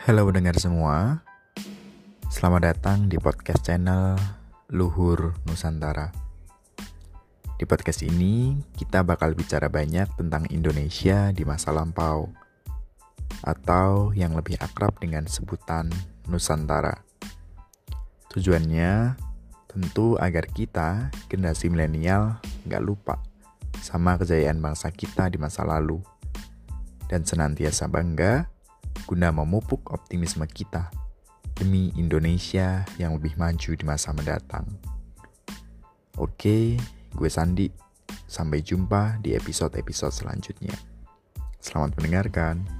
Halo pendengar semua, selamat datang di podcast channel Luhur Nusantara. Di podcast ini, kita bakal bicara banyak tentang Indonesia di masa lampau, atau yang lebih akrab dengan sebutan Nusantara. Tujuannya tentu agar kita, generasi milenial, nggak lupa sama kejayaan bangsa kita di masa lalu, dan senantiasa bangga guna memupuk optimisme kita demi Indonesia yang lebih maju di masa mendatang. Oke, gue Sandi. Sampai jumpa di episode-episode selanjutnya. Selamat mendengarkan.